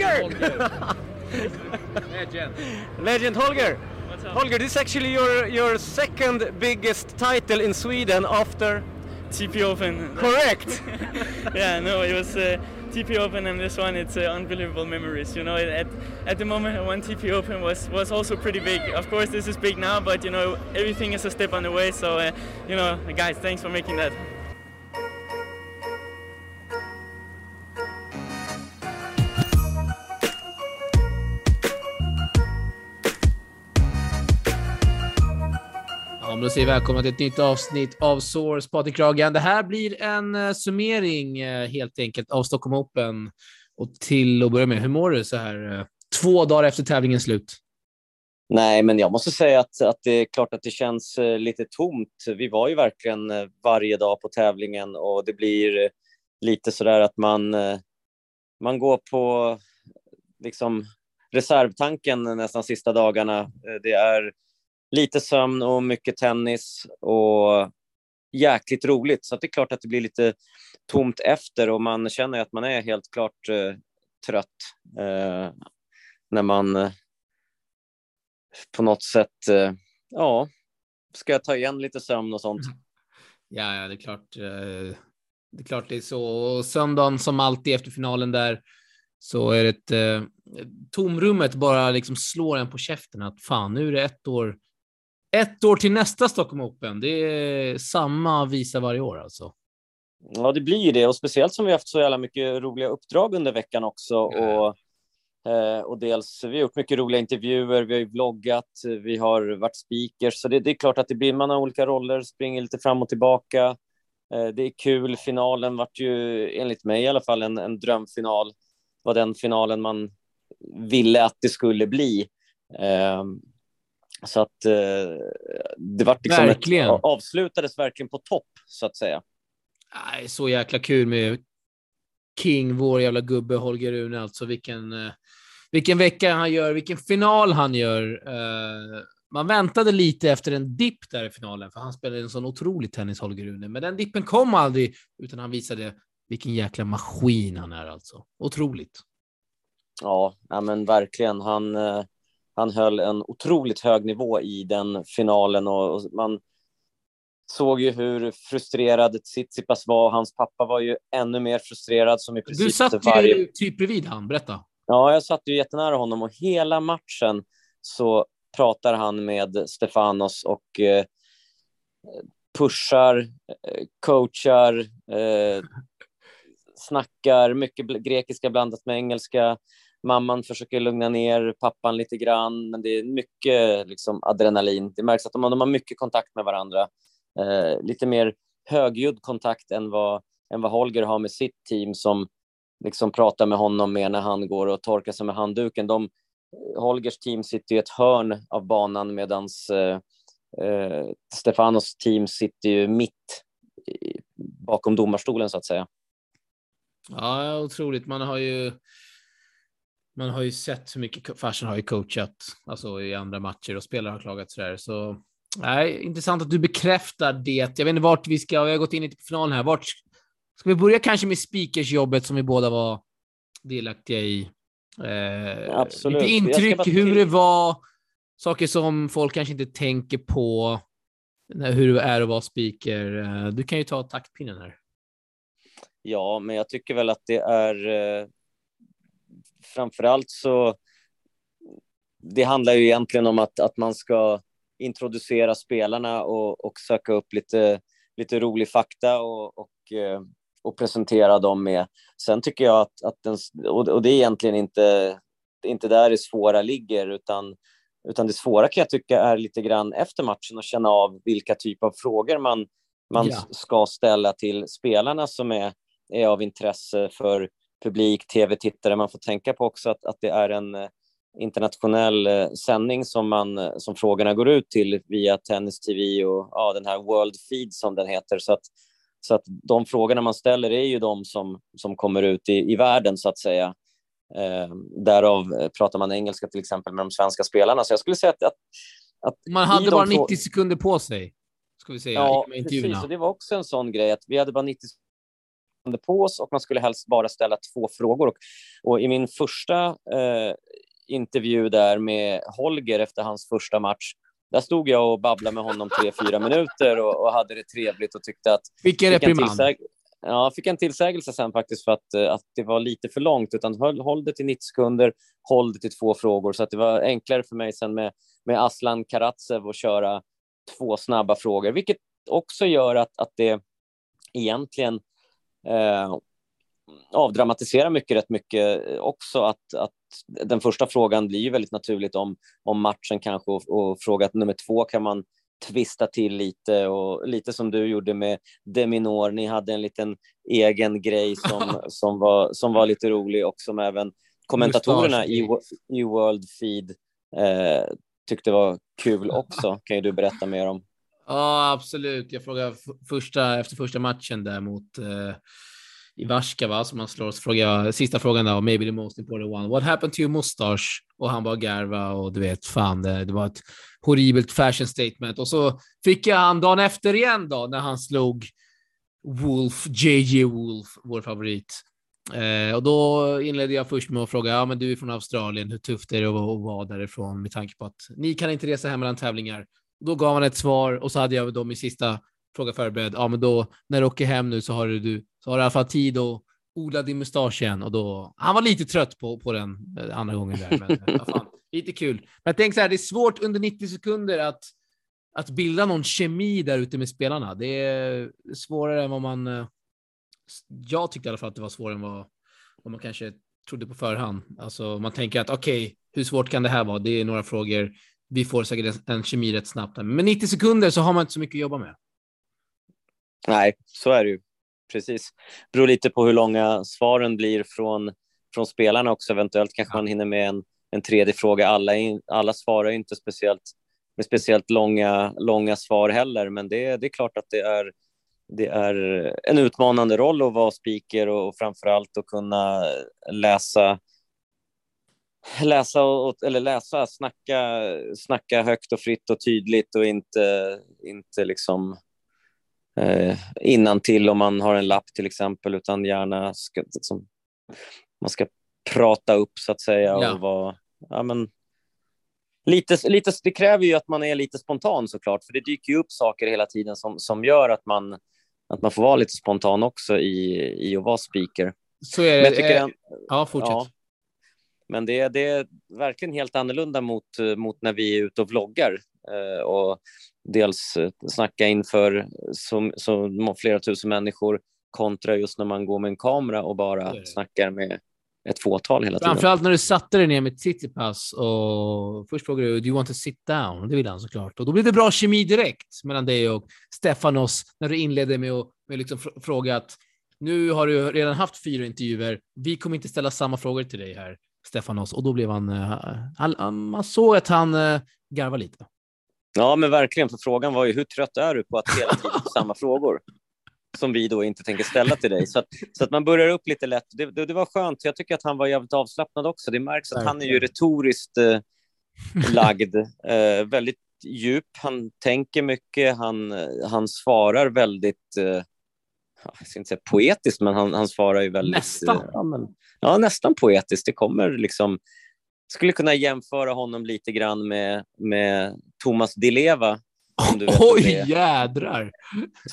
Holger! Legend. Legend Holger! Holger, this is actually your, your second biggest title in Sweden after... TP Open. Correct! yeah, no, it was uh, TP Open and this one. It's uh, unbelievable memories. You know, at at the moment I won TP Open was was also pretty big. Of course, this is big now, but you know, everything is a step on the way. So, uh, you know, guys, thanks for making that. Då säger vi välkomna till ett nytt avsnitt av Source, Patrik Kragen. Det här blir en eh, summering eh, helt enkelt av Stockholm Open. Och till att börja med, hur mår du så här eh, två dagar efter tävlingens slut? Nej, men jag måste säga att, att det är klart att det känns lite tomt. Vi var ju verkligen varje dag på tävlingen och det blir lite så där att man, man går på liksom reservtanken nästan sista dagarna. Det är lite sömn och mycket tennis och jäkligt roligt. Så det är klart att det blir lite tomt efter och man känner att man är helt klart eh, trött eh, när man eh, på något sätt, eh, ja, ska ta igen lite sömn och sånt. Ja, ja det är klart. Eh, det är klart det är så. Och söndagen som alltid efter finalen där så är det ett eh, tomrummet bara liksom slår en på käften att fan, nu är det ett år ett år till nästa Stockholm Open. Det är samma visa varje år alltså. Ja, det blir det och speciellt som vi haft så jävla mycket roliga uppdrag under veckan också och eh, och dels vi har gjort mycket roliga intervjuer. Vi har ju vloggat, vi har varit speakers, så det, det är klart att det blir man har olika roller, springer lite fram och tillbaka. Eh, det är kul. Finalen vart ju enligt mig i alla fall en, en drömfinal. Var den finalen man ville att det skulle bli. Så att eh, det vart liksom verkligen. Ett, avslutades verkligen på topp så att säga. Nej, så jäkla kul med King, vår jävla gubbe Holger Rune alltså. Vilken, eh, vilken vecka han gör, vilken final han gör. Eh, man väntade lite efter en dipp där i finalen, för han spelade en sån otrolig tennis, Holger Rune. Men den dippen kom aldrig, utan han visade vilken jäkla maskin han är alltså. Otroligt. Ja, ja men verkligen. Han, eh, han höll en otroligt hög nivå i den finalen och, man såg ju hur frustrerad Tsitsipas var. Hans pappa var ju ännu mer frustrerad. Som i princip du satt varje... ju typ bredvid han, berätta. Ja, jag satt ju jättenära honom och hela matchen så pratar han med Stefanos och eh, pushar, eh, coachar, eh, snackar mycket grekiska blandat med engelska. Mamman försöker lugna ner pappan lite grann, men det är mycket liksom, adrenalin. Det märks att de, de har mycket kontakt med varandra. Eh, lite mer högljudd kontakt än vad, än vad Holger har med sitt team som liksom pratar med honom mer när han går och torkar sig med handduken. De, Holgers team sitter i ett hörn av banan medan eh, eh, Stefanos team sitter ju mitt bakom domarstolen så att säga. Ja, otroligt. Man har ju man har ju sett hur mycket Farsen har ju coachat alltså i andra matcher och spelare har klagat sådär. Så nej, intressant att du bekräftar det. Jag vet inte vart vi ska, vi har gått in lite på finalen här. Vart ska vi börja kanske med speakersjobbet som vi båda var delaktiga i? Eh, Absolut. Lite intryck hur det var, saker som folk kanske inte tänker på, hur det är att vara speaker. Eh, du kan ju ta taktpinnen här. Ja, men jag tycker väl att det är eh, framför allt så det handlar ju egentligen om att, att man ska introducera spelarna och, och söka upp lite, lite rolig fakta och, och, eh, och presentera dem med. Sen tycker jag att, att den, och det är egentligen inte, inte där det svåra ligger, utan, utan det svåra kan jag tycka är lite grann efter matchen att känna av vilka typer av frågor man, man ja. ska ställa till spelarna som är, är av intresse för publik, tv-tittare. Man får tänka på också att, att det är en eh, internationell eh, sändning som, man, eh, som frågorna går ut till via Tennis TV och ja, den här World Feed som den heter. Så att, så att de frågorna man ställer är ju de som, som kommer ut i, i världen så att säga. Eh, därav pratar man engelska till exempel med de svenska spelarna. Så jag skulle säga att, att, att man hade bara 90 sekunder på sig. Ska vi säga, ja, precis. Och det var också en sån grej att vi hade bara 90 på oss och man skulle helst bara ställa två frågor. Och, och i min första eh, intervju där med Holger efter hans första match, där stod jag och babblade med honom tre, fyra minuter och, och hade det trevligt och tyckte att... Vilken reprimand. Ja, fick en tillsägelse sen faktiskt för att, eh, att det var lite för långt, utan håll, håll det till 90 sekunder, håll det till två frågor, så att det var enklare för mig sen med, med Aslan Karatsev att köra två snabba frågor, vilket också gör att, att det egentligen eh, avdramatiserar mycket rätt mycket också att, att den första frågan blir ju väldigt naturligt om, om matchen kanske och, och fråga nummer två kan man tvista till lite och lite som du gjorde med Deminor. Ni hade en liten egen grej som, som, var, som var lite rolig och som även kommentatorerna i, i World Feed eh, tyckte var kul också. Kan ju du berätta mer om. Ja, absolut. Jag frågade första, efter första matchen där mot eh, i va, som han slår. Så frågade jag sista frågan där, maybe the most important one. What happened to your mustache? Och han bara garva och du vet, fan, det, det var ett horribelt fashion statement. Och så fick jag han dagen efter igen då, när han slog Wolf, JJ Wolf, vår favorit. Eh, och då inledde jag först med att fråga, ja men du är från Australien, hur tufft är det att vara därifrån med tanke på att ni kan inte resa hem mellan tävlingar? Då gav han ett svar och så hade jag då min sista fråga förberedd. Ja, men då när du åker hem nu så har du, så har du i alla fall tid att odla din mustasch igen och då. Han var lite trött på, på den eh, andra gången där, men ja, fan, lite kul. Men jag tänker så här, det är svårt under 90 sekunder att att bilda någon kemi där ute med spelarna. Det är svårare än vad man. Eh, jag tyckte i alla fall att det var svårare än vad, vad man kanske trodde på förhand. Alltså man tänker att okej, okay, hur svårt kan det här vara? Det är några frågor. Vi får säkert en, kemi rätt snabbt. Men 90 sekunder så har man inte så mycket att jobba med. Nej, så är det ju. Precis. Beror lite på hur långa svaren blir från, från spelarna också. Eventuellt kanske man hinner med en, en tredje fråga. Alla, alla svarar inte speciellt med speciellt långa, långa svar heller, men det, det är klart att det är, det är en utmanande roll att vara speaker och, och framför allt att kunna läsa läsa, och, eller läsa, snacka, snacka högt och fritt och tydligt och inte, inte liksom eh, innan till om man har en lapp till exempel, utan gärna ska, liksom, man ska prata upp så att säga och ja. vara, ja men lite, lite, det kräver ju att man är lite spontan såklart, för det dyker ju upp saker hela tiden som, som gör att man, att man får vara lite spontan också i, i att vara speaker. Så är det. Men tycker eh, ja, fortsätt. Ja, men det, det är verkligen helt annorlunda mot, mot när vi är ute och vloggar eh, och dels snacka inför så, så flera tusen människor kontra just när man går med en kamera och bara snackar med ett fåtal hela tiden. Framförallt när du satte dig ner med Tsitsipas och först frågade du, do you want to sit down? Det ville han såklart. Och då blev det bra kemi direkt mellan dig och Stefanos när du inledde med att med liksom fråga att nu har du redan haft fyra intervjuer. Vi kommer inte ställa samma frågor till dig här, Stefanos. Och då blev han, eh, man såg att han uh, garvade lite. Ja, men verkligen, för frågan var ju hur trött är du på att hela tiden samma frågor? som vi då inte tänker ställa till dig. Så att, så att man börjar upp lite lätt. Det, det, det var skönt. Jag tycker att han var jävligt avslappnad också. Det märks att han är ju retoriskt eh, lagd, eh, väldigt djup. Han tänker mycket, han, han svarar väldigt eh, jag ska inte säga poetiskt, men han, han svarar ju väldigt... Nästan. Eh, ja, men, ja, nästan poetiskt. Det kommer liksom... Skulle kunna jämföra honom lite grann med, med Thomas Di Leva Oj, jädrar!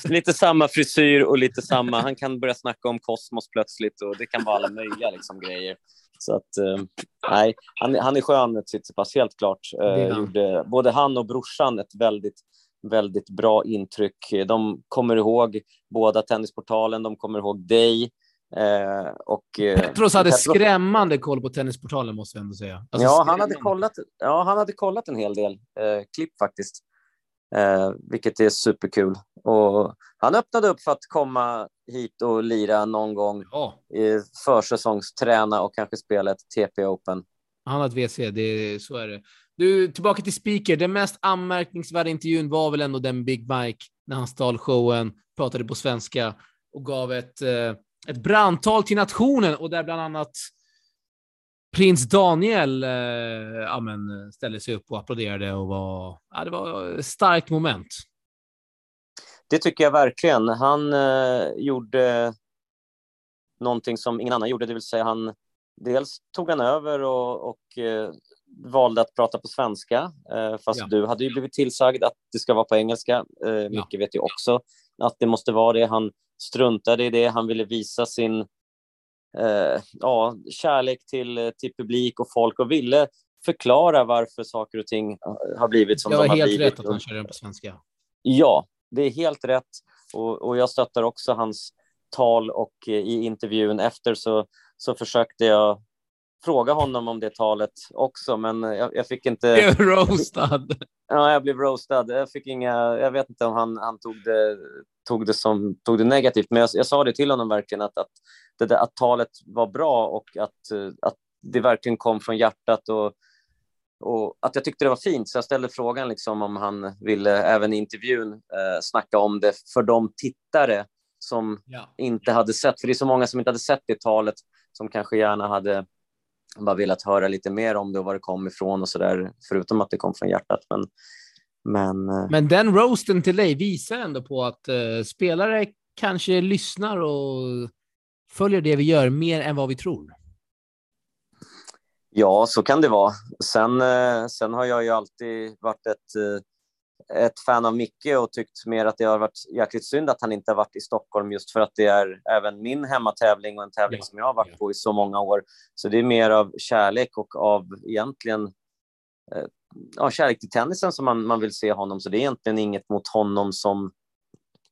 Lite samma frisyr och lite samma... Han kan börja snacka om kosmos plötsligt och det kan vara alla möjliga liksom, grejer. Så att, eh, nej, han, han är skön, Tsitsipas, helt klart. Eh, gjorde, både han och brorsan ett väldigt, väldigt bra intryck. De kommer ihåg båda Tennisportalen, de kommer ihåg dig. Eh, och, eh, Petros hade Petros... skrämmande koll på Tennisportalen, måste jag ändå säga. Alltså, ja, han hade kollat, ja, han hade kollat en hel del eh, klipp faktiskt eh, vilket är superkul. Och han öppnade upp för att komma hit och lira någon gång ja. i försäsongsträna och kanske spela ett TP Open. Han har ett WC, det, så är det. Du, tillbaka till speaker. Den mest anmärkningsvärda intervjun var väl ändå den Big Mike när han stal showen, pratade på svenska och gav ett, eh, ett brandtal till nationen och där bland annat prins Daniel eh, ja, men, ställde sig upp och applåderade och var, ja, det var ett starkt moment. Det tycker jag verkligen. Han eh, gjorde någonting som ingen annan gjorde, det vill säga han dels tog han över och, och eh, valde att prata på svenska, eh, fast Ja. du hade ju blivit tillsagd att det ska vara på engelska. Eh, Micke vet ju också att det måste vara det. Han struntade i det, han ville visa sin eh, ja, kärlek till, eh, till publik och folk och ville förklara varför saker och ting har blivit som Det de var har helt blivit. rätt att han körde den på svenska. Ja, det är helt rätt. Och, och jag stöttar också hans tal och i intervjun efter så, så försökte jag fråga honom om det talet också, men jag, jag fick inte... Blev roastad. Ja, jag blev roastad. Jag fick inga... Jag vet inte om han, han tog, det, tog, det som, tog det negativt, men jag, jag sa det till honom verkligen att, att, det där, att talet var bra och att, att det verkligen kom från hjärtat och, och att jag tyckte det var fint. Så jag ställde frågan liksom om han ville även i intervjun eh, snacka om det för de tittare som Ja. inte hade sett, för det är så många som inte hade sett det talet som kanske gärna hade bara velat höra lite mer om det och var det kom ifrån och så där, förutom att det kom från hjärtat. Men, men eh, Men den roasten till dig visar ändå på att eh, spelare kanske lyssnar och följer det vi gör mer än vad vi tror. ja, så kan det vara. Sen, eh, sen har jag ju alltid varit ett, eh, ett fan av Micke och tyckt mer att det har varit jäkligt synd att han inte har varit i Stockholm just för att det är även min hemmatävling och en tävling Ja, som jag har varit på i så många år. Så det är mer av kärlek och av egentligen eh, ja, kärlek till tennisen som man, man vill se honom. Så det är egentligen inget mot honom som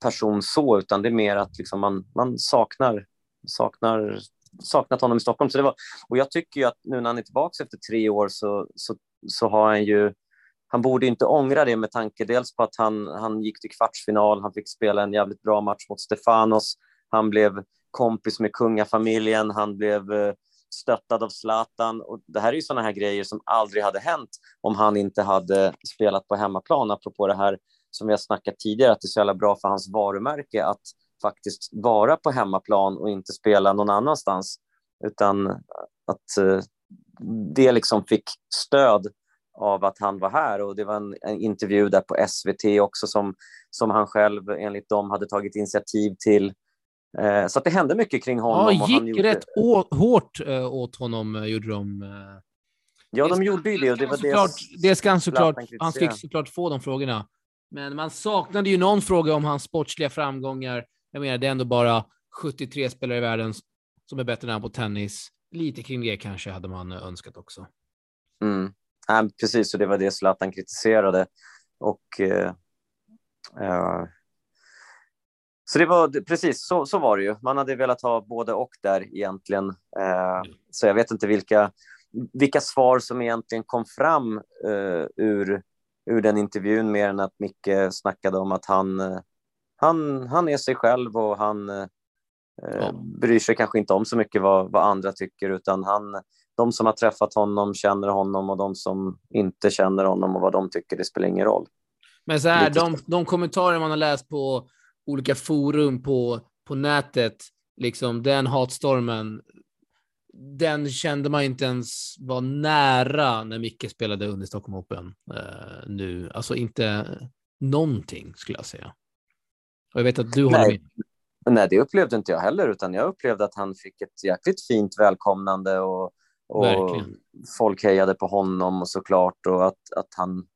person så, utan det är mer att liksom man, man saknar, saknar saknat honom i Stockholm. Så det var, och jag tycker ju att nu när han är tillbaka efter tre år så, så, så har han ju han borde inte ångra det med tanke dels på att han, han gick till kvartsfinal, han fick spela en jävligt bra match mot Stefanos, han blev kompis med kungafamiljen, han blev eh, stöttad av Zlatan. Och det här är ju sådana här grejer som aldrig hade hänt om han inte hade spelat på hemmaplan, apropå det här som vi har snackat tidigare, att det är så jävla bra för hans varumärke att faktiskt vara på hemmaplan och inte spela någon annanstans, utan att eh, det liksom fick stöd av att han var här och det var en, en intervju där på SVT också som, som han själv enligt dem hade tagit initiativ till. Eh, så att det hände mycket kring honom. Ja, han gick gjorde- rätt å- hårt eh, åt honom, eh, gjorde de. eh. Ja, de gjorde ju det och det var det såklart, det ska han såklart, han fick såklart få de frågorna. Men man saknade ju någon fråga om hans sportsliga framgångar. Jag menar, det är ändå bara 73 spelare i världen som är bättre än han på tennis. Lite kring det kanske hade man eh, önskat också. Mm. Ja, precis, och det var det Zlatan kritiserade. Och, eh, eh, så det var precis så, så var det ju. Man hade velat ha både och där egentligen. Eh, så jag vet inte vilka, vilka svar som egentligen kom fram eh, ur, ur den intervjun mer än att Micke snackade om att han, han, han är sig själv och han eh, Ja. bryr sig kanske inte om så mycket vad, vad andra tycker utan han, de som har träffat honom känner honom och de som inte känner honom och vad de tycker, det spelar ingen roll. Men så här, de, de kommentarer man har läst på olika forum på, på nätet, liksom den hatstormen, den kände man inte ens var nära när Micke spelade under Stockholm Open eh, nu. Alltså inte någonting skulle jag säga. Och jag vet att du håller Nej. med. Nej, det upplevde inte jag heller, utan jag upplevde att han fick ett jäkligt fint välkomnande och, och Verkligen. folk hejade på honom och såklart och att, att han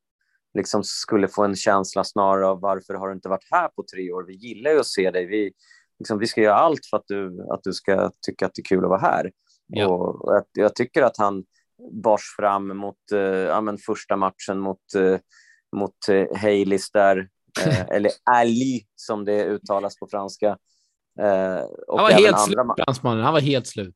liksom skulle få en känsla snarare av varför har du inte varit här på tre år? Vi gillar ju att se dig. Vi, liksom, vi ska göra allt för att du, att du ska tycka att det är kul att vara här. Ja. Och, jag, jag tycker att han bars fram mot eh, ja, men första matchen mot, eh, mot eh, Haylis där, eh, eller Ali som det uttalas på franska. Eh, och Han var helt slut, ma- fransmannen. Han var helt slut.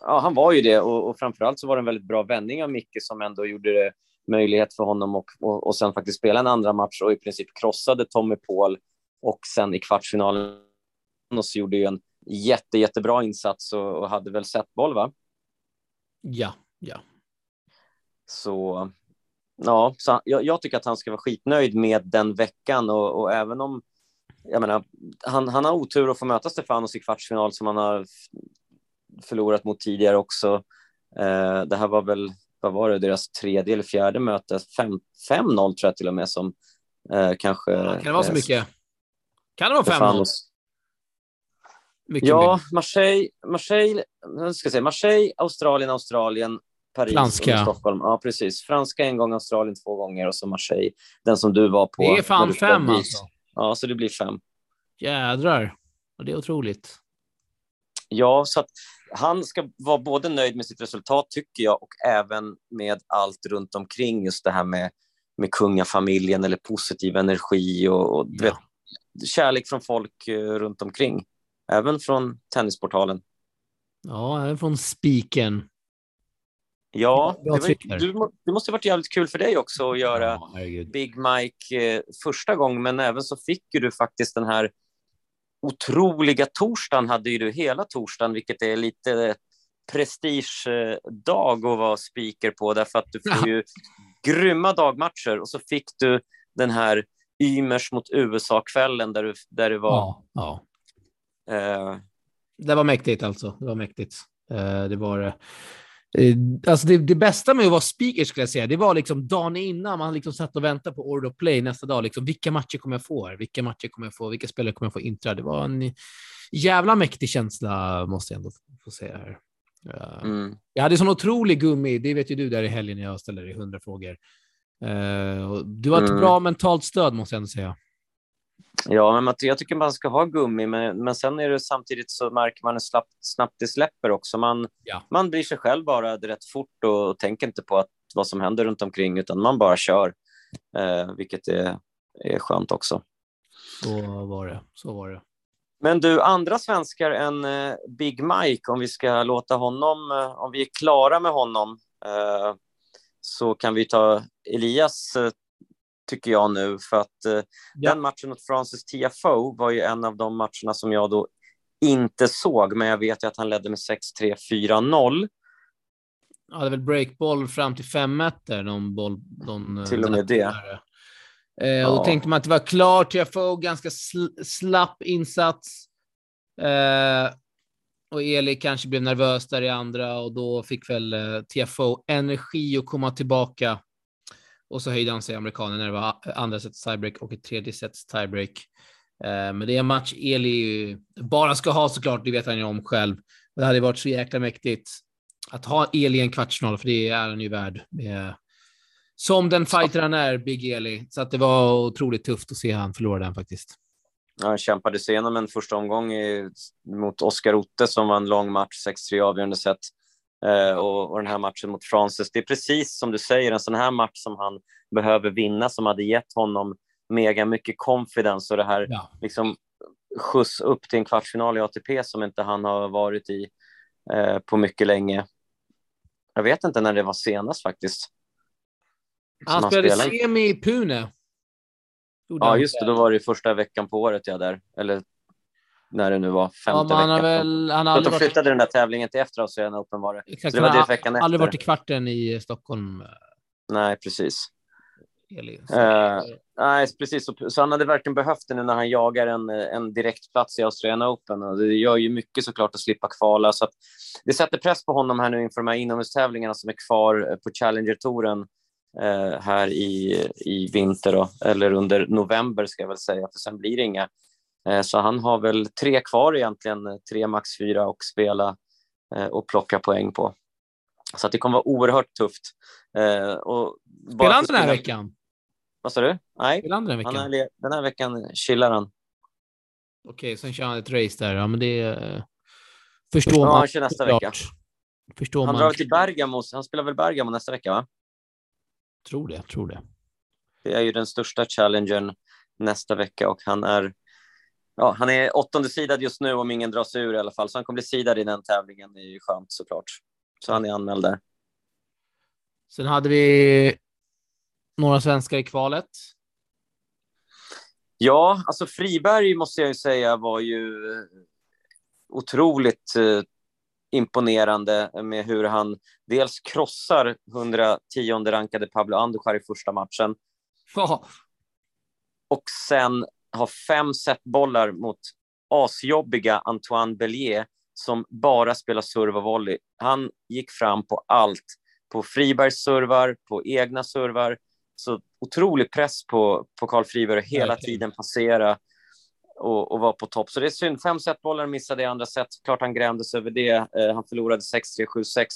Ja, han var ju det och, och framförallt så var det en väldigt bra vändning av Micke som ändå gjorde det möjlighet för honom och, och, och sen faktiskt spela en andra match och i princip krossade Tommy Paul och sen i kvartsfinalen så gjorde ju en jätte, jättebra insats och, och hade väl sett boll va? Ja, ja. Så ja, så jag, jag tycker att han ska vara skitnöjd med den veckan och, och även om jag menar, han, han har otur att få möta Stefanos i kvartsfinal som han har förlorat mot tidigare också. Eh, det här var väl, vad var det, deras tredje eller fjärde möte, Fem- 5-0 tror jag till och med som eh, kanske... Kan det vara så eh, mycket? Kan det vara 5-0? Stefanos. Mycket Ja. Marseille, Marseille, ska säga, Marseille, Australien, Australien, Paris Franska. och Stockholm. Ja, precis. Franska en gång, Australien två gånger och så Marseille, den som du var på. Det är fan fem dit. alltså. Ja, så det blir fem. Jädrar. Och det är otroligt. Ja, så att han ska vara både nöjd med sitt resultat, tycker jag, och även med allt runt omkring, just det här med, med kungafamiljen eller positiv energi och, och Ja. vet, kärlek från folk eh, runt omkring. Även från Tennisportalen. Ja, även från spiken. Ja, det, var, du, det måste ha varit jävligt kul för dig också att göra Ja. Big Mike eh, första gången, men även så fick ju du faktiskt den här otroliga torsdagen, hade ju du hela torsdagen, vilket är lite prestigedag att vara speaker på, därför att du får ju grymma dagmatcher och så fick du den här Ymers mot USA-kvällen där, du, där det var... Ja, ja. Eh, Det var mäktigt alltså. Det var mäktigt. Eh, det var alltså det, det bästa med att vara speaker skulle jag säga, det var liksom dagen innan man liksom satt och väntade på Order of Play nästa dag. Liksom, vilka matcher kommer jag få? här? Vilka matcher kommer jag få? Vilka spelare kommer jag få intra? Det var en jävla mäktig känsla, måste jag ändå få säga här. Eh, mm. Jag hade sån otrolig gummi, det vet ju du där i helgen när jag ställde dig hundra frågor. Eh, du har ett Mm. bra mentalt stöd, måste jag ändå säga. Ja, men jag tycker man ska ha gummi, men, men sen är det samtidigt så märker man hur snabbt, snabbt det släpper också. Man, Ja. man blir sig själv bara rätt fort och tänker inte på att, vad som händer runt omkring, utan man bara kör, eh, vilket är, är skönt också. Så var det. Så var det. Men du, andra svenskar än eh, Big Mike, om vi ska låta honom, eh, om vi är klara med honom, eh, så kan vi ta Elias, eh, tycker jag nu, för att eh, Ja. den matchen mot Francis Tiafoe var ju en av de matcherna som jag då inte såg, men jag vet ju att han ledde med 6-3, 4-0. Ja, det är väl breakboll fram till fem meter, någon boll. Någon, eh, Till och med det. där. Eh, och då Ja. tänkte man att det var klart. TFO, ganska sl- slapp insats. Eh, och Eli kanske blev nervös där i andra och då fick väl eh, TFO energi att komma tillbaka. Och så höjde han sig, amerikanen, när det var andra sets tiebreak och ett tredje sets tiebreak. Eh, men det är en match Eli bara ska ha såklart, det vet han ju om själv. Det hade varit så jäkla mäktigt att ha Eli i en kvartsfinal, för det är han ju värd. Som den fighter han är, Big Eli. Så att det var otroligt tufft att se han förlora den faktiskt. Ja, Han kämpade sig igenom en första omgång i, mot Oscar Otte som var en lång match, 6-3 avgörande set. Eh, och, och den här matchen mot Francis, det är precis som du säger, en sån här match som han behöver vinna, som hade gett honom mega mycket confidence och det här Ja. liksom skjuts upp till en kvartsfinal i ATP som inte han har varit i eh, på mycket länge. Jag vet inte när det var senast faktiskt. Han spelade spelade. semi i Pune. Ja, han just det. Då var det första veckan på året jag där. Eller när det nu var, Ja, femte han har veckan. väl... Han har Så aldrig de varit, flyttade den där tävlingen till efter Australian Open var det. exakt, så det var det veckan aldrig efter. varit i kvarten i Stockholm. Nej, precis. Eh, nej, precis. Så, så han hade verkligen behövt det nu när han jagar en, en direktplats i Australian Open. Och det gör ju mycket såklart att slippa kvala. Så att det sätter press på honom här nu inför de här inomhustävlingarna som är kvar eh, på Challenger-touren eh, här i, i vinter, då, eller under november ska jag väl säga, för sen blir det inga. Eh, så han har väl tre kvar egentligen, tre max fyra och spela eh, och plocka poäng på. Så det kommer vara oerhört tufft. Eh, och Spelar han den här veckan? Vad sa du? Nej, Spelar han den här han veckan? är, den här veckan chillar han. Okej, sen kör han ett race där. Ja, men det förstår Ja, man. han kör nästa vecka. Förstår Han man. drar till Bergamo, han spelar väl Bergamo nästa vecka va? Tror det, tror det. Det är ju den största challengern nästa vecka och han är Ja, han är åttonde sidad just nu om ingen dras ur i alla fall, så han kommer bli sidad i den tävlingen. Det är ju skönt såklart. Så han är anmäld där. Sen hade vi några svenskar i kvalet. Ja, alltså Friberg måste jag ju säga var ju eh, otroligt eh, imponerande med hur han dels krossar 110 rankade Pablo Andujar i första matchen Ja, och sen har fem setbollar mot asjobbiga Antoine Bellier som bara spelar serve och volley. Han gick fram på allt. På Fribergs servar, på egna servar. Så otrolig press på, på Carl Friberg att hela tiden passera. och, och var på topp. Så det är synd. Fem setbollar missade i andra set. Klart han grämdes över det. Eh, han förlorade 6-3, 7-6.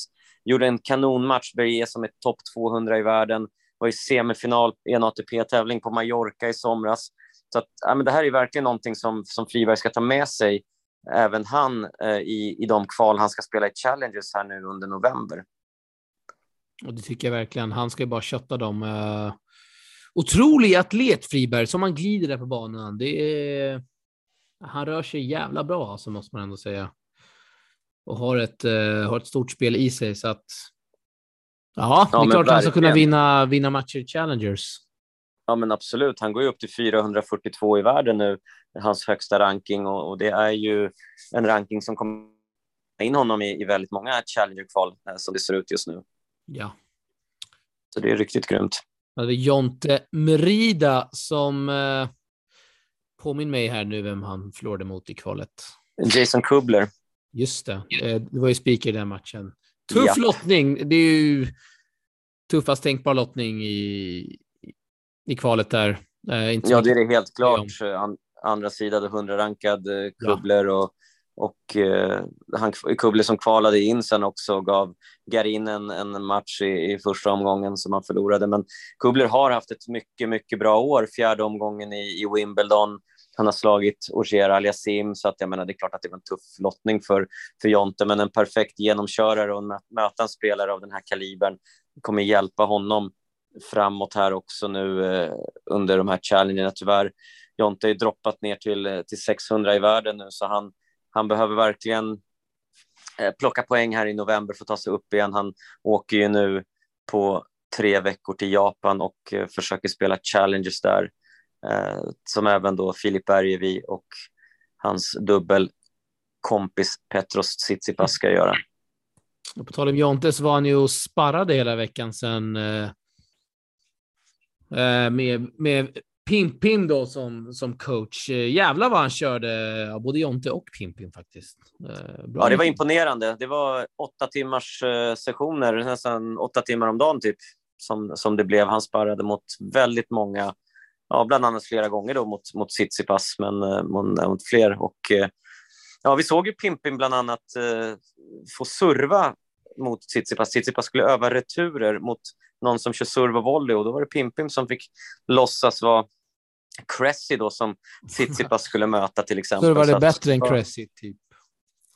Gjorde en kanonmatch, Berger som är topp 200 i världen. Var i semifinal i en ATP-tävling på Mallorca i somras. Så att, ja, men det här är verkligen någonting som, som Friberg ska ta med sig, även han, eh, i, i de kval han ska spela i Challengers här nu under november. Och det tycker jag verkligen. Han ska ju bara kötta dem. Uh, otrolig atlet, Friberg, som han glider där på banan. Det är... Han rör sig jävla bra, alltså, måste man ändå säga. Och har ett, uh, har ett stort spel i sig, så att... Ja, ja det är klart att han ska kunna vinna, vinna matcher i Challengers. Ja, men absolut. Han går ju upp till 442 i världen nu, hans högsta ranking, och, och det är ju en ranking som kommer in honom i, i väldigt många Challenger-kval eh, som det ser ut just nu. Ja. Så det är riktigt grymt. Ja, det är Jonte Merida som eh, påminner mig här nu vem han förlorade mot i kvalet. Jason Kubler. Just det. Eh, det var ju speaker i den matchen. Tuff ja. lottning. Det är ju tuffast tänkbar lottning i, i kvalet där. Eh, ja, det är det helt klart. An, andra sidan, 100-rankad eh, Kubler ja. och och eh, han, Kubler som kvalade in sen också gav Garin en, en match i, i, första omgången som han förlorade. Men Kubler har haft ett mycket, mycket bra år. Fjärde omgången i, i Wimbledon. Han har slagit Ogier Aliasim, så att jag menar, det är klart att det var en tuff lottning för, för Jonte, men en perfekt genomkörare och möta en spelare av den här kalibern kommer hjälpa honom framåt här också nu eh, under de här challengerna. Tyvärr, Jonte har droppat ner till, eh, till 600 i världen nu, så han, han behöver verkligen eh, plocka poäng här i november för att ta sig upp igen. Han åker ju nu på tre veckor till Japan och eh, försöker spela Challengers där, eh, som även då Filip Bergevi och hans dubbelkompis Petros Tsitsipas ska göra. Och på tal om Jontes var han ju och sparrade hela veckan sen eh, med, med Pimpin då som, som coach. Eh, jävlar vad han körde, både Jonte och Pimpin faktiskt. Eh, bra ja, det var imponerande. Det var åtta timmars eh, sessioner, nästan åtta timmar om dagen typ, som, som det blev. Han sparrade mot väldigt många, ja, bland annat flera gånger då mot, mot Tsitsipas, men mot, mot fler. Och, ja, vi såg ju Pimpin bland annat få serva mot Tsitsipas. Tsitsipas skulle öva returer mot någon som kör serve och volley och då var det Pimpim som fick låtsas vara Cressy då som Tsitsipas skulle möta till exempel. Så var det bättre än Cressy typ?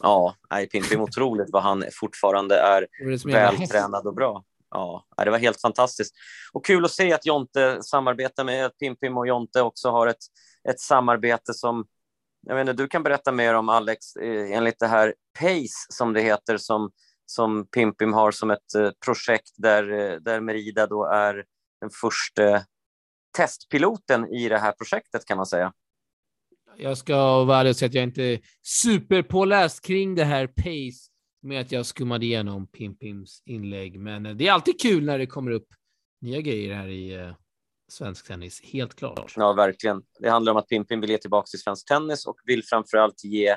Ja, nej, Pimpim otroligt vad han fortfarande är vältränad och bra. Ja, det var helt fantastiskt. Och kul att se att Jonte samarbetar med Pimpim och Jonte också har ett, ett samarbete som jag vet inte, du kan berätta mer om Alex, eh, enligt det här PACE som det heter, som, som Pimpim har som ett eh, projekt där, eh, där Merida då är den första testpiloten i det här projektet kan man säga. Jag ska vara ärlig och säga att jag inte är superpåläst kring det här Pace med att jag skummade igenom Pimpims inlägg, men det är alltid kul när det kommer upp nya grejer här i svensk tennis, helt klart. Ja, verkligen. Det handlar om att Pimpim vill ge tillbaka till svensk tennis och vill framför allt ge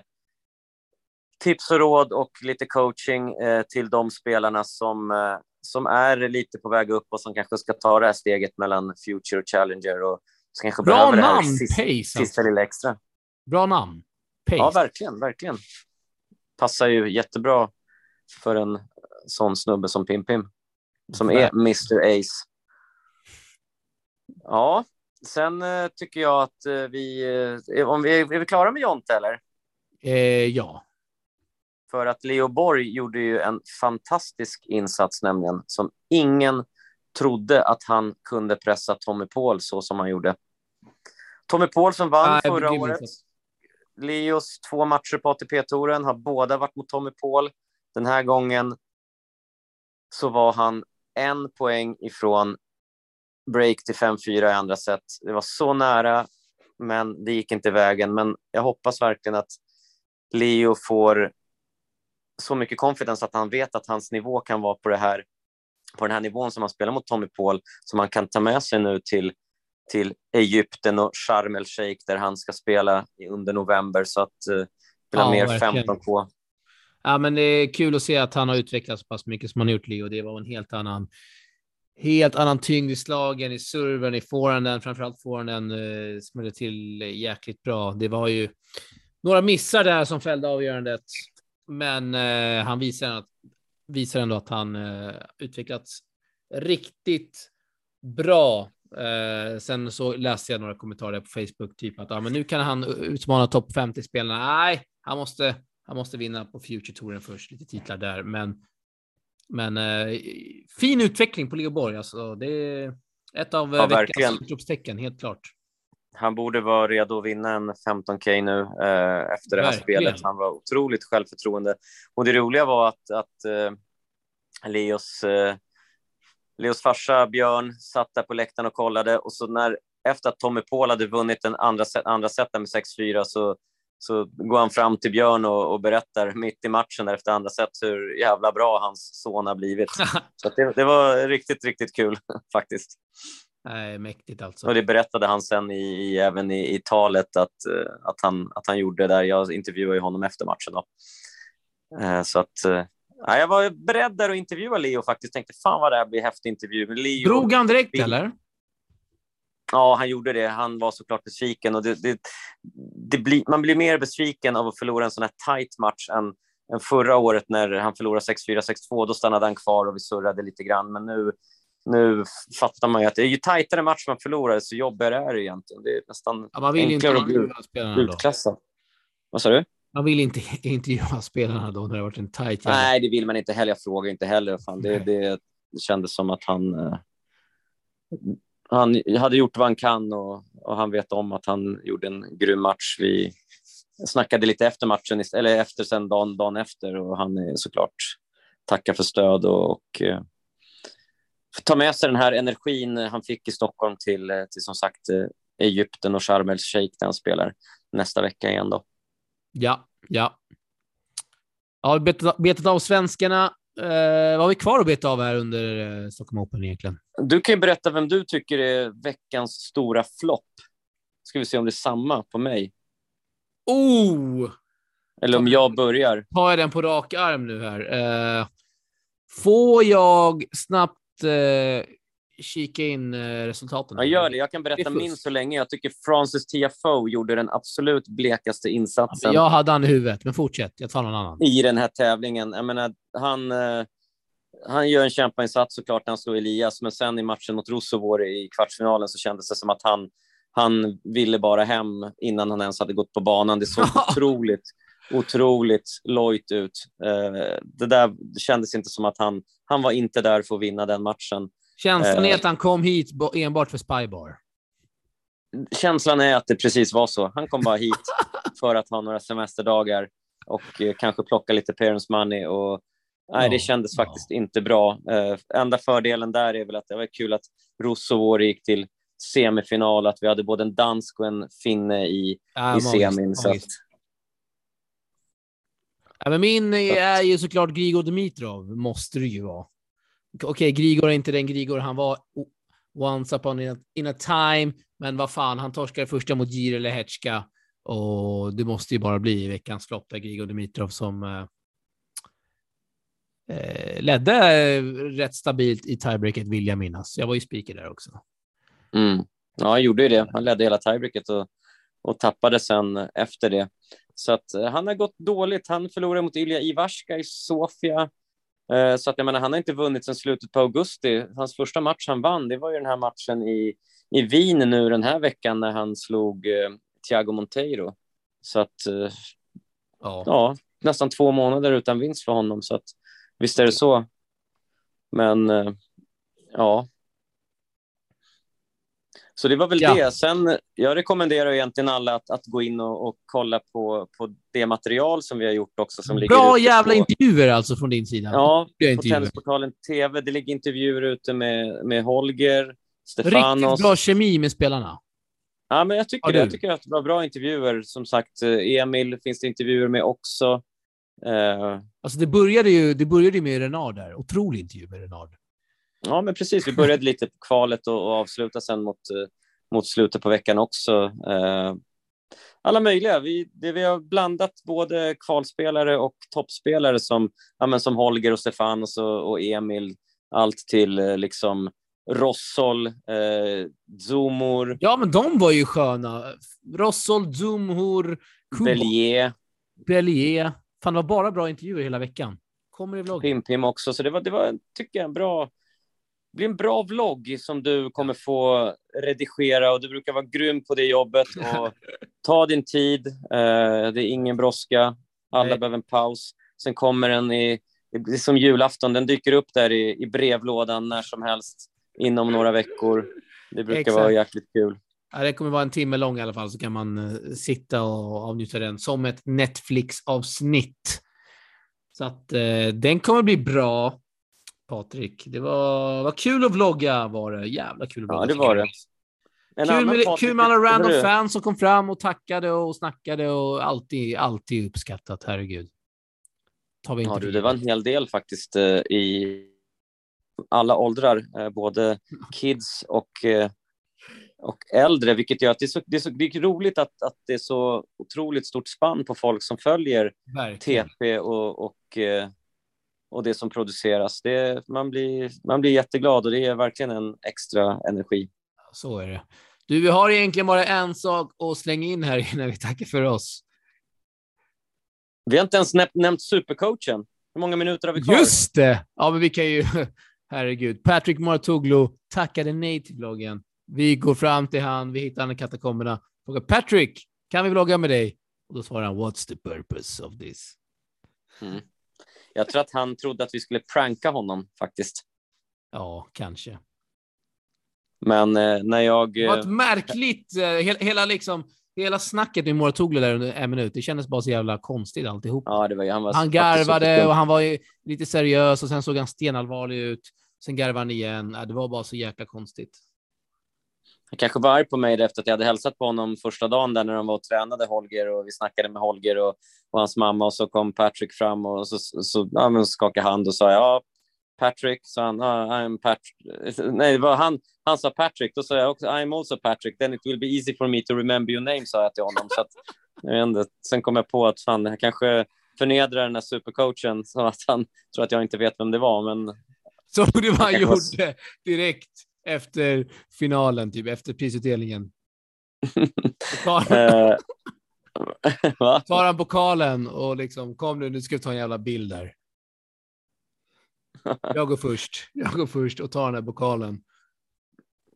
tips och råd och lite coaching eh, till de spelarna som eh, som är lite på väg upp och som kanske ska ta det här steget mellan Future och Challenger och som kanske Bra behöver namn, det här sista, Pace, sista lilla extra. Bra namn. Pace. Ja, verkligen, verkligen. Passar ju jättebra för en sån snubbe som Pim Pim, som är Mr Ace. Ja, sen uh, tycker jag att vi, om vi, är vi klara med Jonte eller? Eh, ja. För att Leo Borg gjorde ju en fantastisk insats nämligen, som ingen trodde att han kunde pressa Tommy Paul så som han gjorde. Tommy Paul som vann ah, förra året. Leos två matcher på ATP-touren har båda varit mot Tommy Paul. Den här gången så var han en poäng ifrån break till 5-4 i andra set. Det var så nära, men det gick inte vägen. Men jag hoppas verkligen att Leo får så mycket confidence att han vet att hans nivå kan vara på, det här, på den här nivån som han spelar mot Tommy Paul, som han kan ta med sig nu till, till Egypten och Sharm el Sheikh där han ska spela under november. Så att uh, ja, mer 15K. Ja, men det är kul att se att han har utvecklats så pass mycket som han gjort, Leo. Det var en helt annan helt annan tyngd i slagen, i serven, i forehanden. Framförallt forehanden eh, smällde till jäkligt bra. Det var ju några missar där som fällde avgörandet, men eh, han visar, att, visar ändå att han eh, utvecklats riktigt bra. Eh, sen så läste jag några kommentarer på Facebook, typ att ah, men nu kan han utmana topp 50-spelarna. Nej, han måste, han måste vinna på Future Touren först, lite titlar där, men men eh, fin utveckling på Leoborg. Alltså, det är ett av ja, veckans utropstecken, helt klart. Han borde vara redo att vinna en 15K nu eh, efter det här verkligen. spelet. Han var otroligt självförtroende. Och det roliga var att, att eh, Leos, eh, Leos farsa Björn satt där på läktaren och kollade och så när efter att Tommy Paul hade vunnit den andra, andra seten med 6-4 så så går han fram till Björn och, och berättar mitt i matchen efter andra set hur jävla bra hans son har blivit. så det, det, var riktigt, riktigt kul faktiskt. Nej, mäktigt alltså. Och det berättade han sen i, i även i, i, talet att, uh, att, han, att han gjorde där. Jag intervjuade honom efter matchen. Då. Uh, så att uh, jag var beredd där att intervjua Leo faktiskt. Tänkte fan vad det här blir häftig intervju. Men Leo, Drog han direkt eller? Ja, han gjorde det. Han var såklart besviken. Och det, det, det blir, man blir mer besviken av att förlora en sån här tight match än, än förra året när han förlorade 6-4, 6-2. Då stannade han kvar och vi surrade lite grann. Men nu, nu fattar man ju att det är ju tajtare match man förlorar, så jobbigare är det egentligen. Det är nästan ja, man vill enklare att bli utklassad. Vad sa du? Man vill inte intervjua spelarna då när det varit en tight. Nej, det vill man inte heller. Jag frågar inte heller. Fan, det, det, det kändes som att han eh, han hade gjort vad han kan och, och, han vet om att han gjorde en grym match. Vi snackade lite efter matchen, eller efter sen dagen, dagen efter och han är såklart tackar för stöd och, och eh, ta med sig den här energin han fick i Stockholm till, eh, till som sagt eh, Egypten och Sharm el Sheikh där han spelar nästa vecka igen då. Ja, ja. Ja, betat, betat av svenskarna Eh, vad har vi kvar att beta av här under eh, Stockholm Open egentligen? Du kan ju berätta vem du tycker är veckans stora flopp. Ska vi se om det är samma på mig. Oh! Eller om jag börjar. Har jag den på rak arm nu här? Eh, får jag snabbt eh, kika in eh, resultaten? Ja, gör det. Jag kan berätta min så länge. Jag tycker Francis Tiafoe gjorde den absolut blekaste insatsen. jag hade han i huvudet, men fortsätt. Jag tar någon annan. I den här tävlingen. Jag menar, han, eh, han gör en kämpainsats såklart när han slår Elias, men sen i matchen mot Rosovor i kvartsfinalen så kändes det som att han, han ville bara hem innan han ens hade gått på banan. Det såg otroligt, otroligt lojt ut. Eh, det där det kändes inte som att han, han var inte där för att vinna den matchen. Känslan är eh. att han kom hit enbart för Spybar. Känslan är att det precis var så. Han kom bara hit för att ha några semesterdagar och eh, kanske plocka lite parents money. Och, nej, det kändes faktiskt inte bra. Enda fördelen där är väl att det var kul att Rosso gick till semifinal, att vi hade både en dansk och en finne i, ja, i semin. Så att... ja, men min är ju såklart Grigor Dimitrov, måste det ju vara okej, okay, Grigor är inte den Grigor han var once upon in a, in a time, men vad fan, han torskar första mot Gir eller Hetchka och det måste ju bara bli veckans flopp där Grigor Dimitrov som eh, eh, ledde rätt stabilt i tiebreaket vill jag minnas. Jag var ju speaker där också. Mm. Ja, han gjorde ju det. Han ledde hela tiebreaket och, och tappade sen efter det. Så att eh, han har gått dåligt. Han förlorade mot Ilja Ivarska i Sofia. Eh, så att jag menar, han har inte vunnit sedan slutet på augusti. Hans första match han vann, det var ju den här matchen i, i Wien nu den här veckan när han slog eh, Thiago Monteiro. Så att, eh, ja. ja. nästan två månader utan vinst för honom. Så att visst är det så. Men eh, ja, så det var väl ja. det. Sen, jag rekommenderar egentligen alla att, att gå in och, och, kolla på, på det material som vi har gjort också. Som Bra jävla på... intervjuer alltså från din sida. Ja, på Tennisportalen TV. Det ligger intervjuer ute med, med Holger, Stefanos. Riktigt bra kemi med spelarna. Ja, men jag tycker det. Jag tycker att det var bra intervjuer. Som sagt, eh, Emil finns det intervjuer med också. Uh... Alltså det började ju det började med Renard där. Otrolig intervju med Renard. Ja, men precis. Vi började lite på kvalet och, och avslutade sen mot, eh, mot slutet på veckan också. Eh, alla möjliga. Vi, det, vi har blandat både kvalspelare och toppspelare som, ja, men som Holger och Stefanos och, och Emil. Allt till eh, liksom Rossol, eh, Zumur, Ja, men de var ju sköna. Rossol, Kubo, Bellier, Bellier. Fan, det var bara bra intervjuer hela veckan. Kommer i vloggen. Pim-Pim också. Så det var, det var tycker jag, en bra... Blir en bra vlogg som du kommer få redigera och du brukar vara grym på det jobbet. Och ta din tid. Eh, det är ingen brådska. Alla Nej. behöver en paus. Sen kommer den i... Det är som julafton. Den dyker upp där i, i brevlådan när som helst inom några veckor. Det brukar Exakt. vara jäkligt kul. Ja, det kommer vara en timme lång i alla fall, så kan man eh, sitta och avnjuta den som ett Netflix-avsnitt. Så att eh, den kommer bli bra, Patrik. Det var, var kul att vlogga var det. Jävla kul att Ja, vlogga. det var det. En Kul med, Patrik- kul med alla random Hörru, fans som kom fram och tackade och snackade och alltid, alltid uppskattat. Herregud. Tar vi inte Ja, du, det var en hel del faktiskt eh, i alla åldrar, eh, både kids och, eh, och äldre, vilket gör att det är, så, det är, så, det är roligt att, att det är så otroligt stort spann på folk som följer Verkligen. TP och, och, och det som produceras. Det, man, blir, man blir jätteglad och det är verkligen en extra energi. Så är det. Du, vi har egentligen bara en sak att slänga in här innan vi tackar för oss. Vi har inte ens näm- nämnt supercoachen. Hur många minuter har vi kvar? Just det! Ja, men vi kan ju... Herregud. Patrick Moratoglu tackade nej till vloggen. Vi går fram till han, vi hittar han i katakomberna. Frågar Patrick, kan vi vlogga med dig? Och då svarar han, what's the purpose of this? Jag tror att han trodde att vi skulle pranka honom faktiskt. Ja, kanske. Men eh, när jag... Det var Eh, ett märkligt, eh, hela, hela liksom, hela snacket med Moratoglu där under en minut, det kändes bara så jävla konstigt alltihop. ja, det var, han var Han garvade och han var ju lite seriös och sen såg han stenallvarlig ut. Sen garvade han igen. Ja, Det var bara så jäkla konstigt. Han kanske var arg på mig efter att jag hade hälsat på honom första dagen där när de var och tränade Holger och vi snackade med Holger och, och hans mamma och så kom Patrick fram och så, så ja, men skakade hand och sa ja, Patrick, sa han, I'm Patrick. Nej, det var han, han sa Patrick, då sa jag också I'm also Patrick, then it will be easy for me to remember your name, sa jag till honom. Så att, jag sen kom jag på att fan, jag kanske förnedrar den här supercoachen så att han tror att jag inte vet vem det var, men Så det var han gjorde direkt efter finalen, typ efter prisutdelningen. Tar, eh, tar han pokalen och liksom, kom nu, nu ska vi ta en jävla bild där. Jag går först. Jag går först och tar den här pokalen.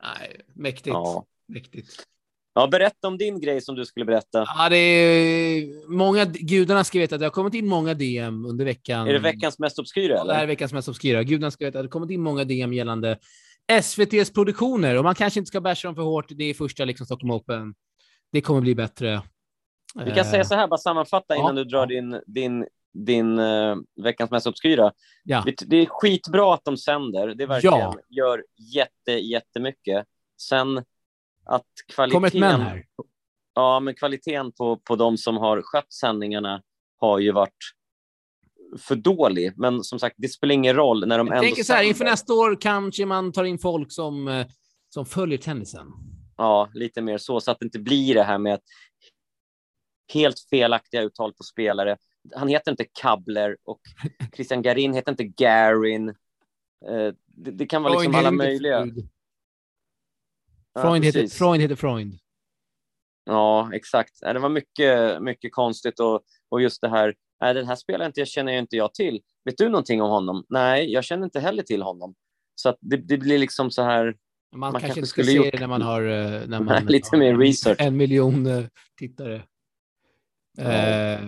Nej, mäktigt. Ja. Mäktigt. ja, berätta om din grej som du skulle berätta. Ja, det är många, gudarna ska veta att det har kommit in många DM under veckan. Är det veckans mest obskyra? Ja, det här är veckans mest obskyra. Gudarna ska veta att det har kommit in många DM gällande SVTs produktioner och man kanske inte ska basha dem för hårt. Det är första liksom Stockholm Open. Det kommer bli bättre. Vi kan säga så här, bara sammanfatta ja, innan du drar ja. din, din, din uh, veckans mest obskyra. Ja. Det, det är skitbra att de sänder. Det verkligen Ja. gör jätte, jättemycket. Sen att kvaliteten, ja, men kvaliteten på, på de som har skött sändningarna har ju varit för dålig. Men som sagt, det spelar ingen roll när de Jag ändå tänker så här, inför nästa år kanske man tar in folk som, eh, som följer tennisen. Ja, lite mer så, så att det inte blir det här med att helt felaktiga uttal på spelare. Han heter inte Kabler och Christian Garin heter inte Garin. Eh, det, det kan vara liksom Freund alla heter möjliga. Freud. Ja, Freund, heter. Freund heter Freund. Ja, exakt. Det var mycket, mycket konstigt och, och just det här. Nej, den här spelaren inte, känner jag inte jag till. Vet du någonting om honom? Nej, jag känner inte heller till honom. Så att det, det blir liksom så här. Man, Man kanske kanske inte skulle se gjort- det när man har, eh, när man Lite har mer research. en miljon eh, tittare. Ja. Eh,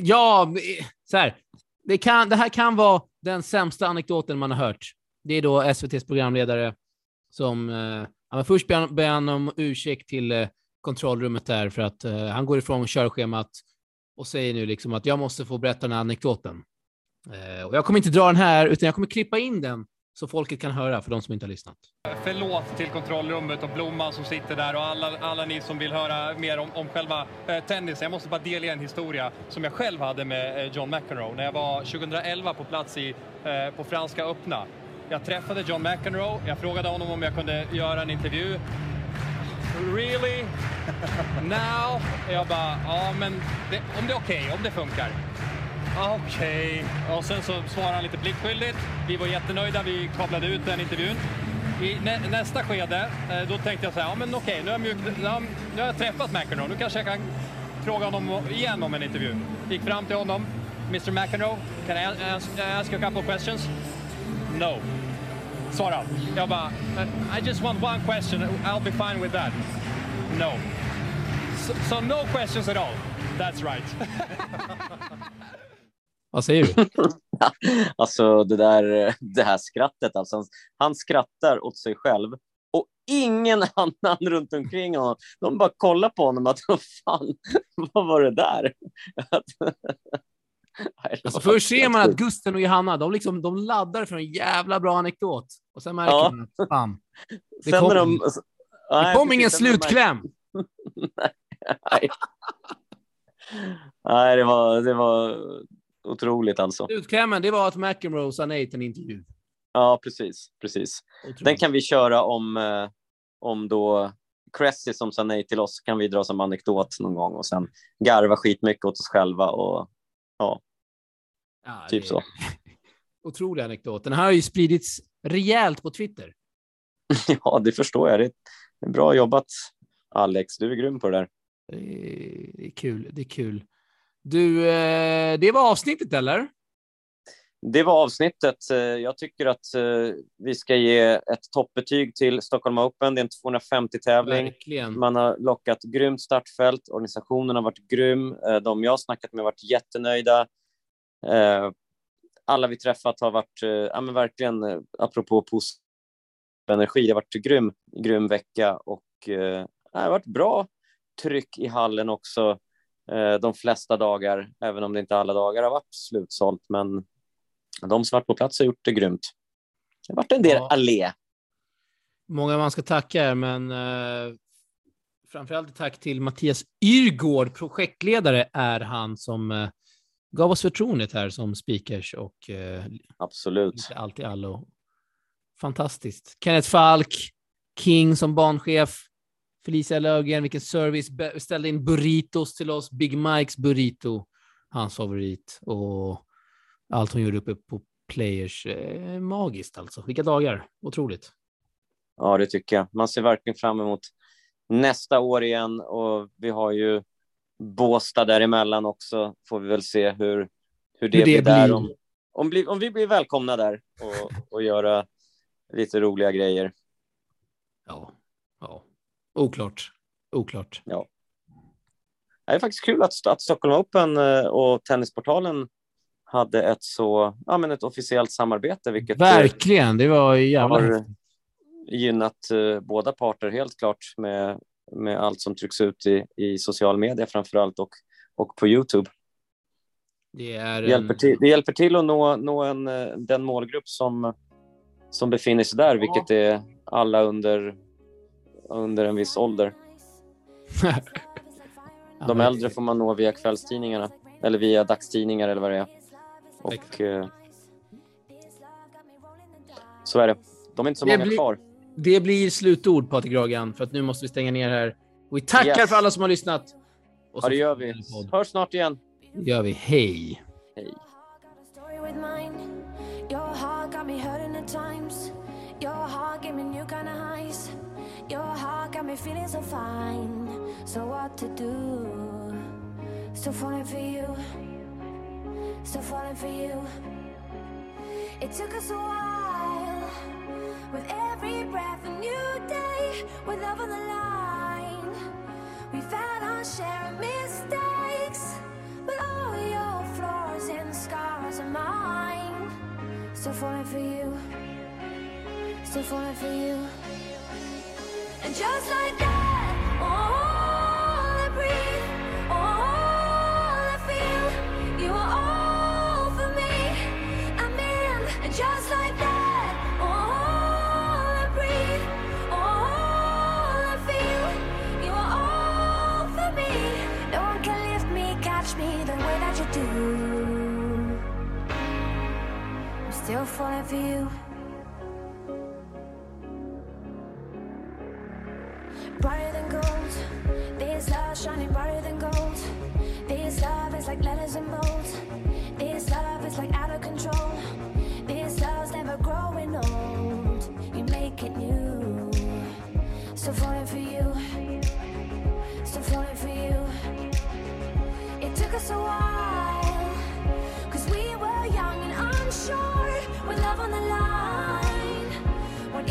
ja, eh, så här. Det, kan, det här kan vara den sämsta anekdoten man har hört. Det är då SVTs programledare som... Eh, ja, först ber han, ber han om ursäkt till eh, kontrollrummet där för att eh, han går ifrån körschemat och säger nu liksom att jag måste få berätta den här anekdoten. Eh, och jag kommer inte dra den här, utan jag kommer klippa in den så folket kan höra för de som inte har lyssnat. Förlåt till kontrollrummet och Blomman som sitter där och alla, alla ni som vill höra mer om, om själva eh, tennisen. Jag måste bara delge en historia som jag själv hade med eh, John McEnroe när jag var 2011 på plats i, eh, på Franska öppna. Jag träffade John McEnroe, jag frågade honom om jag kunde göra en intervju. Really? Now? Jag bara, ja men det, om det är okej, om det funkar. Okej. Och sen så svarade han lite pliktskyldigt. Vi var jättenöjda, vi kablade ut den intervjun. i nä nästa skede, eh, då tänkte jag så här, ja men okej, nu, har jag mjuk, nu, nu har jag träffat McEnroe, nu kanske jag kan fråga honom igen om en intervju. Gick fram till honom, Mr McEnroe, can I ask, ask you a couple of questions? No. Svarade han. Jag bara, I just want one question, I'll be fine with that. No. So, so no questions at all. That's right. Vad säger du? alltså det där det här skrattet, alltså, han skrattar åt sig själv och ingen annan runt omkring honom. De bara kollar på honom att fan, vad var det där? alltså, först ser man att Gusten och Johanna, de, liksom, de laddar för en jävla bra anekdot och sen märker ja. man att fan, det kom, de, det kom ingen slutkläm. nej. nej, det var, det var otroligt alltså. Slutklämmen, det var att McEnroe sa nej till en intervju. Ja, precis. precis. Otroligt. Den kan vi köra om, eh, om då Cressy som sa nej till oss kan vi dra som anekdot någon gång och sen garva skitmycket åt oss själva och ja, ja typ så. Otrolig anekdot. Den här har ju spridits rejält på Twitter. ja, det förstår jag. Det är bra jobbat Alex. Du är grym på det där. Det är kul. Det är kul. Du, eh, det var avsnittet eller? Det var avsnittet. Eh, jag tycker att eh, vi ska ge ett toppbetyg till Stockholm Open. Det är en 250-tävling. Man har lockat grymt startfält. Organisationen har varit grym. De jag har snackat med har varit jättenöjda. Alla vi träffat har varit, ja men verkligen, apropå positiv energi, det har varit grym, grym vecka och det har varit bra tryck i hallen också de flesta dagar, även om det inte alla dagar har varit slutsålt. Men de som varit på plats har gjort det grymt. Det har varit en del ja. allé. Många man ska tacka här, men eh, framförallt tack till Mattias Yrgård, projektledare är han som eh, gav oss förtroendet här som speakers och eh, Absolut. allt i allo. Fantastiskt. Kenneth Falk, King som banchef, Felicia Löfgren, vilken service, ställde in burritos till oss, Big Mikes burrito, hans favorit. Och allt hon gjorde uppe på Players. Eh, magiskt alltså. Vilka dagar. Otroligt. Ja, det tycker jag. Man ser verkligen fram emot nästa år igen och vi har ju Båstad däremellan också. Får vi väl se hur, hur det, hur det blir där. Om, om, bli, om vi blir välkomna där och, och göra lite roliga grejer. Ja, ja. Oklart. Oklart. Ja. Det är faktiskt kul att, att Stockholm Open eh, och Tennisportalen hade ett så, ja men ett officiellt samarbete. Vilket eh, Verkligen, det var jävla har gynnat uh, båda parter helt klart med, med allt som trycks ut i, i social media framför allt och, och på Youtube. Det, det, hjälper till, det hjälper till att nå, nå en, den målgrupp som, som befinner sig där, vilket är alla under, under en viss ålder. De äldre får man nå via kvällstidningarna eller via dagstidningar eller vad det är. Och eh, så är det. De är inte så många blir, kvar. Det blir slutord, Patrik Ragan, för att nu måste vi stänga ner här. Och vi tackar yes. för alla som har lyssnat. Och ja, det gör vi. Hörs snart igen. Det gör vi. Hej. Hej. Still falling for you still falling for you. It took us a while, with every breath a new day, with love on the line. We've had our share of mistakes, but all your flaws and scars are mine. Still falling for you, still falling for you. And just like that, all I breathe, all I feel, you are all. For me. I'm in, and just like falling for you. Brighter than gold, this love shining brighter than gold. This love is like letters in bold. This love is like out of control. This love's never growing old. You make it new. Still falling for you. Still falling for you. It took us a while. On the line. What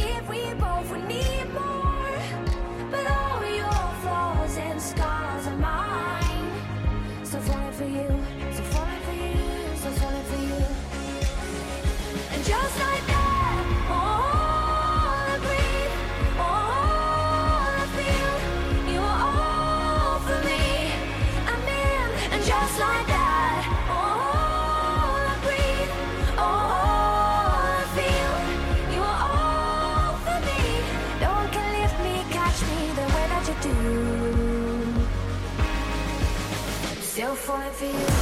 Still